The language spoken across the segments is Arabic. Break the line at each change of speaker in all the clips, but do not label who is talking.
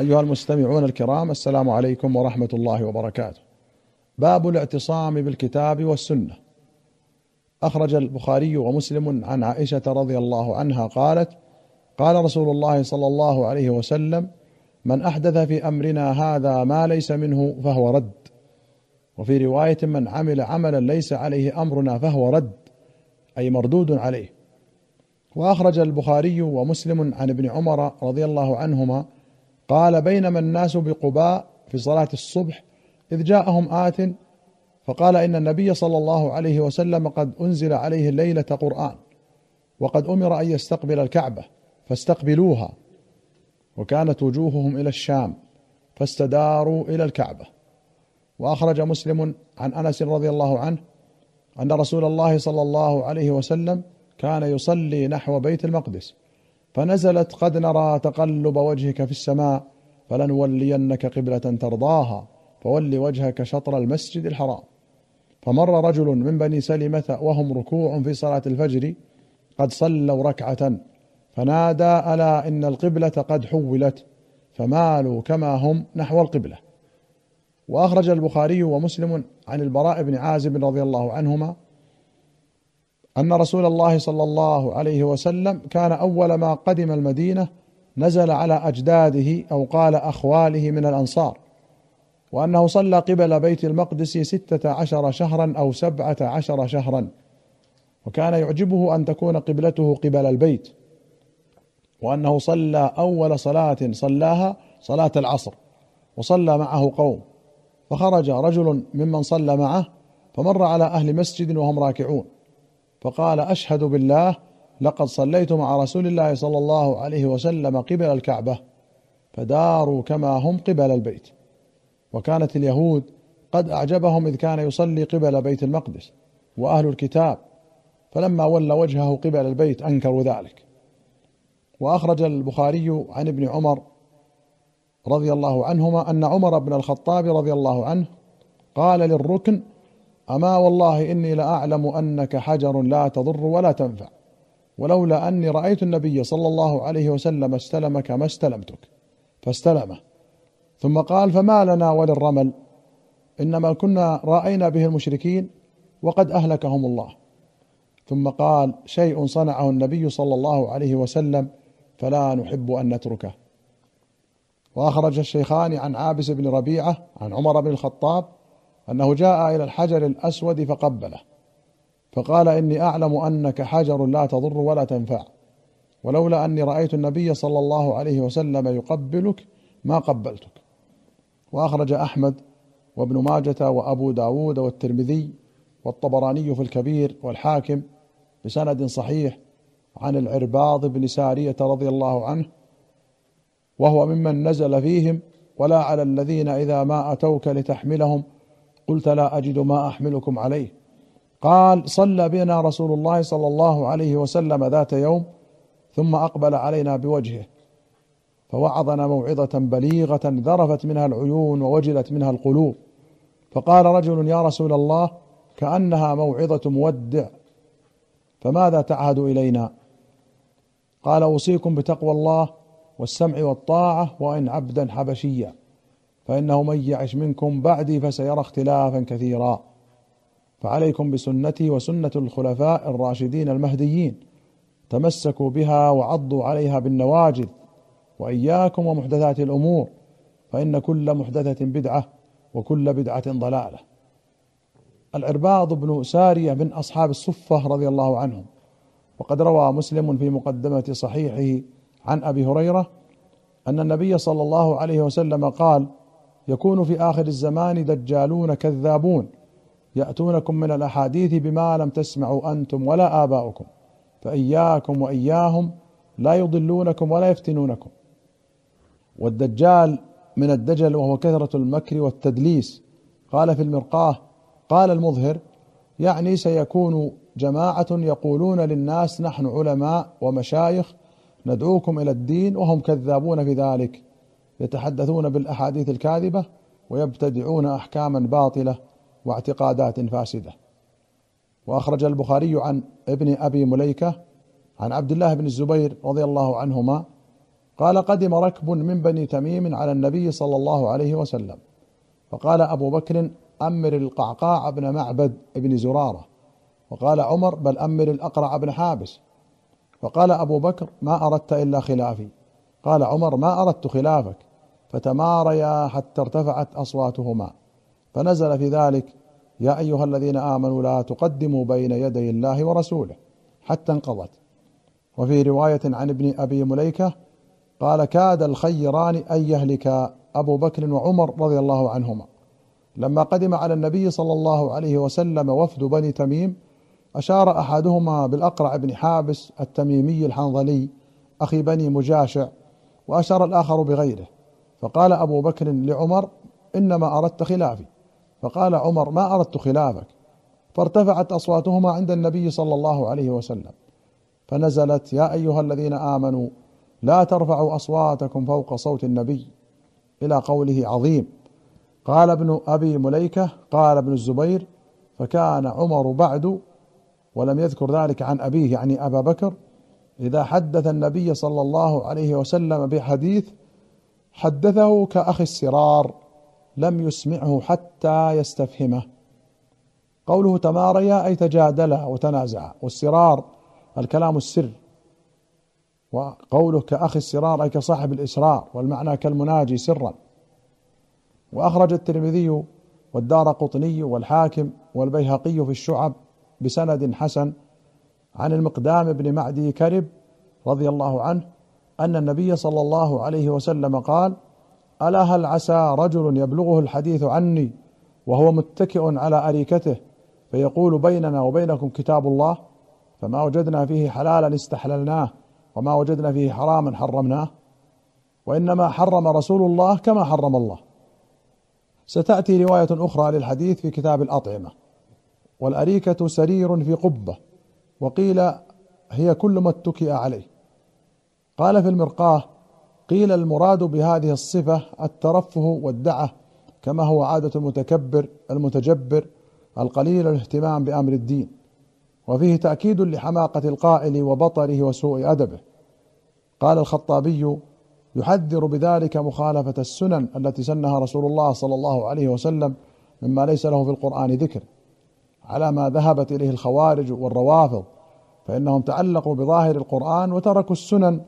أيها المستمعون الكرام السلام عليكم ورحمة الله وبركاته. باب الاعتصام بالكتاب والسنة. أخرج البخاري ومسلم عن عائشة رضي الله عنها قالت: قال رسول الله صلى الله عليه وسلم: من أحدث في أمرنا هذا ما ليس منه فهو رد. وفي رواية من عمل عملا ليس عليه أمرنا فهو رد أي مردود عليه. وأخرج البخاري ومسلم عن ابن عمر رضي الله عنهما قال بينما الناس بقباء في صلاة الصبح إذ جاءهم آت فقال إن النبي صلى الله عليه وسلم قد أنزل عليه الليلة قرآن وقد أمر أن يستقبل الكعبة فاستقبلوها وكانت وجوههم إلى الشام فاستداروا إلى الكعبة. وأخرج مسلم عن أنس رضي الله عنه أن رسول الله صلى الله عليه وسلم كان يصلي نحو بيت المقدس. فنزلت قد نرى تقلب وجهك في السماء فلنولينك قبلة ترضاها فول وجهك شطر المسجد الحرام. فمر رجل من بني سلمة وهم ركوع في صلاة الفجر قد صلوا ركعة فنادى ألا إن القبلة قد حولت فمالوا كما هم نحو القبلة. وأخرج البخاري ومسلم عن البراء بن عازب رضي الله عنهما أن رسول الله صلى الله عليه وسلم كان أول ما قدم المدينة نزل على أجداده أو قال أخواله من الأنصار وأنه صلى قبل بيت المقدس ستة عشر شهرا أو سبعة عشر شهرا وكان يعجبه أن تكون قبلته قبل البيت وأنه صلى أول صلاة صلاها صلاة العصر وصلى معه قوم فخرج رجل ممن صلى معه فمر على أهل مسجد وهم راكعون. فقال أشهد بالله لقد صليت مع رسول الله صلى الله عليه وسلم قبل الكعبة فداروا كما هم قبل البيت. وكانت اليهود قد أعجبهم إذ كان يصلي قبل بيت المقدس وأهل الكتاب فلما ولى وجهه قبل البيت أنكروا ذلك. وأخرج البخاري عن ابن عمر رضي الله عنهما أن عمر بن الخطاب رضي الله عنه قال للركن أما والله إني لأعلم أنك حجر لا تضر ولا تنفع ولولا أني رأيت النبي صلى الله عليه وسلم استلمك ما استلمتك فاستلمه. ثم قال فما لنا وللرمل؟ إنما كنا رأينا به المشركين وقد أهلكهم الله. ثم قال شيء صنعه النبي صلى الله عليه وسلم فلا نحب أن نتركه. وأخرج الشيخان عن عابس بن ربيعة عن عمر بن الخطاب أنه جاء إلى الحجر الأسود فقبله فقال إني أعلم أنك حجر لا تضر ولا تنفع ولولا أني رأيت النبي صلى الله عليه وسلم يقبلك ما قبلتك. وأخرج أحمد وابن ماجة وأبو داود والترمذي والطبراني في الكبير والحاكم بسند صحيح عن العرباض بن سارية رضي الله عنه وهو ممن نزل فيهم ولا على الذين إذا ما أتوك لتحملهم قلت لا أجد ما أحملكم عليه. قال صلى بنا رسول الله صلى الله عليه وسلم ذات يوم ثم أقبل علينا بوجهه فوعظنا موعظة بليغة ذرفت منها العيون ووجلت منها القلوب. فقال رجل يا رسول الله كأنها موعظة مودع فماذا تعهد إلينا؟ قال أوصيكم بتقوى الله والسمع والطاعة وإن عبدا حبشيا. فإنه من يعش منكم بعدي فسيرى اختلافا كثيرا. فعليكم بسنتي وسنة الخلفاء الراشدين المهديين. تمسكوا بها وعضوا عليها بالنواجذ. وإياكم ومحدثات الأمور. فإن كل محدثة بدعة وكل بدعة ضلالة. العرباض بن سارية من أصحاب الصفة رضي الله عنهم. وقد روى مسلم في مقدمة صحيحه عن أبي هريرة أن النبي صلى الله عليه وسلم قال يكون في آخر الزمان دجالون كذابون. يأتونكم من الأحاديث بما لم تسمعوا أنتم ولا آباؤكم. فإياكم وإياهم لا يضلونكم ولا يفتنونكم. والدجال من الدجل وهو كثرة المكر والتدليس. قال في المرقاه قال المظهر يعني سيكون جماعة يقولون للناس نحن علماء ومشايخ ندعوكم إلى الدين وهم كذابون في ذلك. يتحدثون بالأحاديث الكاذبة ويبتدعون أحكاما باطلة واعتقادات فاسدة. وأخرج البخاري عن ابن أبي مليكة عن عبد الله بن الزبير رضي الله عنهما قال قدم ركب من بني تميم على النبي صلى الله عليه وسلم. فقال أبو بكر أمر القعقاع بن معبد بن زرارة. وقال عمر بل أمر الأقرع بن حابس. فقال أبو بكر ما أردت إلا خلافي. قال عمر ما أردت خلافك. فتماريا حتى ارتفعت أصواتهما. فنزل في ذلك يا أيها الذين آمنوا لا تقدموا بين يدي الله ورسوله. حتى انقضت. وفي رواية عن ابن أبي مليكة قال كاد الخيران أن يهلك أبو بكر وعمر رضي الله عنهما. لما قدم على النبي صلى الله عليه وسلم وفد بني تميم أشار أحدهما بالأقرع بن حابس التميمي الحنظلي أخي بني مجاشع وأشار الآخر بغيره. فقال أبو بكر لعمر إنما أردت خلافي. فقال عمر ما أردت خلافك؟ فارتفعت أصواتهما عند النبي صلى الله عليه وسلم. فنزلت يا أيها الذين آمنوا لا ترفعوا أصواتكم فوق صوت النبي. إلى قوله عظيم. قال ابن أبي مليكة قال ابن الزبير فكان عمر بعد ولم يذكر ذلك عن أبيه يعني أبا بكر إذا حدث النبي صلى الله عليه وسلم بحديث حدثه كأخي السرار لم يسمعه حتى يستفهمه. قوله تماريا أي تجادلا وتنازعا والسرار الكلام السر. وقوله كأخي السرار أي كصاحب الإسرار. والمعنى كالمناجي سرا. وأخرج الترمذي والدار قطني والحاكم والبيهقي في الشعب بسند حسن عن المقدام بن معدي كرب رضي الله عنه أن النبي صلى الله عليه وسلم قال ألا هل عسى رجل يبلغه الحديث عني وهو متكئ على أريكته فيقول بيننا وبينكم كتاب الله؟ فما وجدنا فيه حلالا استحللناه وما وجدنا فيه حراما حرمناه وإنما حرم رسول الله كما حرم الله. ستأتي رواية أخرى للحديث في كتاب الأطعمة والأريكة سرير في قبة. وقيل هي كل ما اتكئ عليه. قال في المرقاه قيل المراد بهذه الصفة الترفه والدعة كما هو عادة المتكبر المتجبر القليل الاهتمام بأمر الدين وفيه تأكيد لحماقة القائل وبطره وسوء أدبه. قال الخطابي يحذر بذلك مخالفة السنن التي سنها رسول الله صلى الله عليه وسلم مما ليس له في القرآن ذكر. على ما ذهبت إليه الخوارج والروافض فإنهم تعلقوا بظاهر القرآن وتركوا السنن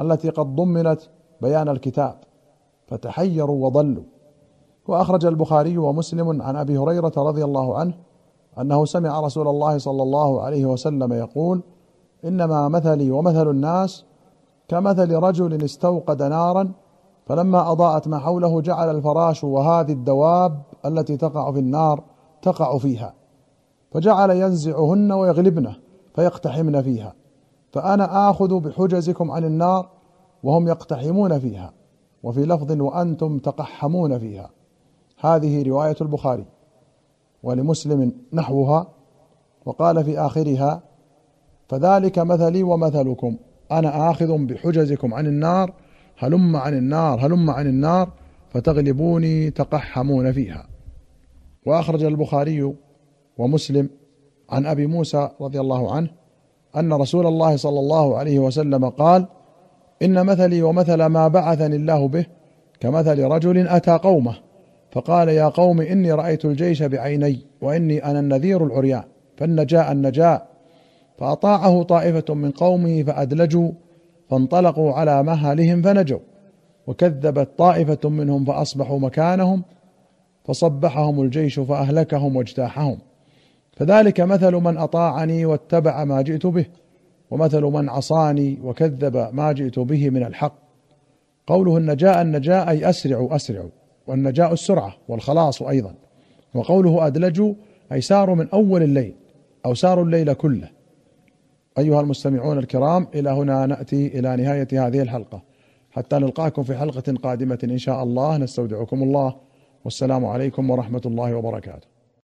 التي قد ضمنت بيان الكتاب فتحيروا وضلوا. وأخرج البخاري ومسلم عن أبي هريرة رضي الله عنه أنه سمع رسول الله صلى الله عليه وسلم يقول إنما مثلي ومثل الناس كمثل رجل استوقد نارا فلما أضاءت ما حوله جعل الفراش وهذه الدواب التي تقع في النار تقع فيها. فجعل ينزعهن ويغلبنه فيقتحمن فيها. فأنا آخذ بحجزكم عن النار وهم يقتحمون فيها. وفي لفظ وأنتم تقحمون فيها. هذه رواية البخاري ولمسلم نحوها. وقال في آخرها فذلك مثلي ومثلكم. أنا آخذ بحجزكم عن النار هلم عن النار هلم عن النار فتغلبوني تقحمون فيها. وأخرج البخاري ومسلم عن أبي موسى رضي الله عنه أن رسول الله صلى الله عليه وسلم قال إن مثلي ومثل ما بعثني الله به كمثل رجل أتى قومه فقال يا قوم إني رأيت الجيش بعيني وإني أنا النذير العريان فالنجاء النجاء فأطاعه طائفة من قومه فأدلجوا فانطلقوا على مهلهم فنجوا وكذبت طائفة منهم فأصبحوا مكانهم فصبحهم الجيش فأهلكهم واجتاحهم. فذلك مثل من أطاعني واتبع ما جئت به ومثل من عصاني وكذب ما جئت به من الحق. قوله النجاء النجاء أي أسرعوا أسرعوا والنجاء السرعة والخلاص أيضا. وقوله أدلجوا أي ساروا من أول الليل أو ساروا الليل كله. أيها المستمعون الكرام إلى هنا نأتي إلى نهاية هذه الحلقة. حتى نلقاكم في حلقة قادمة إن شاء الله. نستودعكم الله. والسلام عليكم ورحمة الله وبركاته.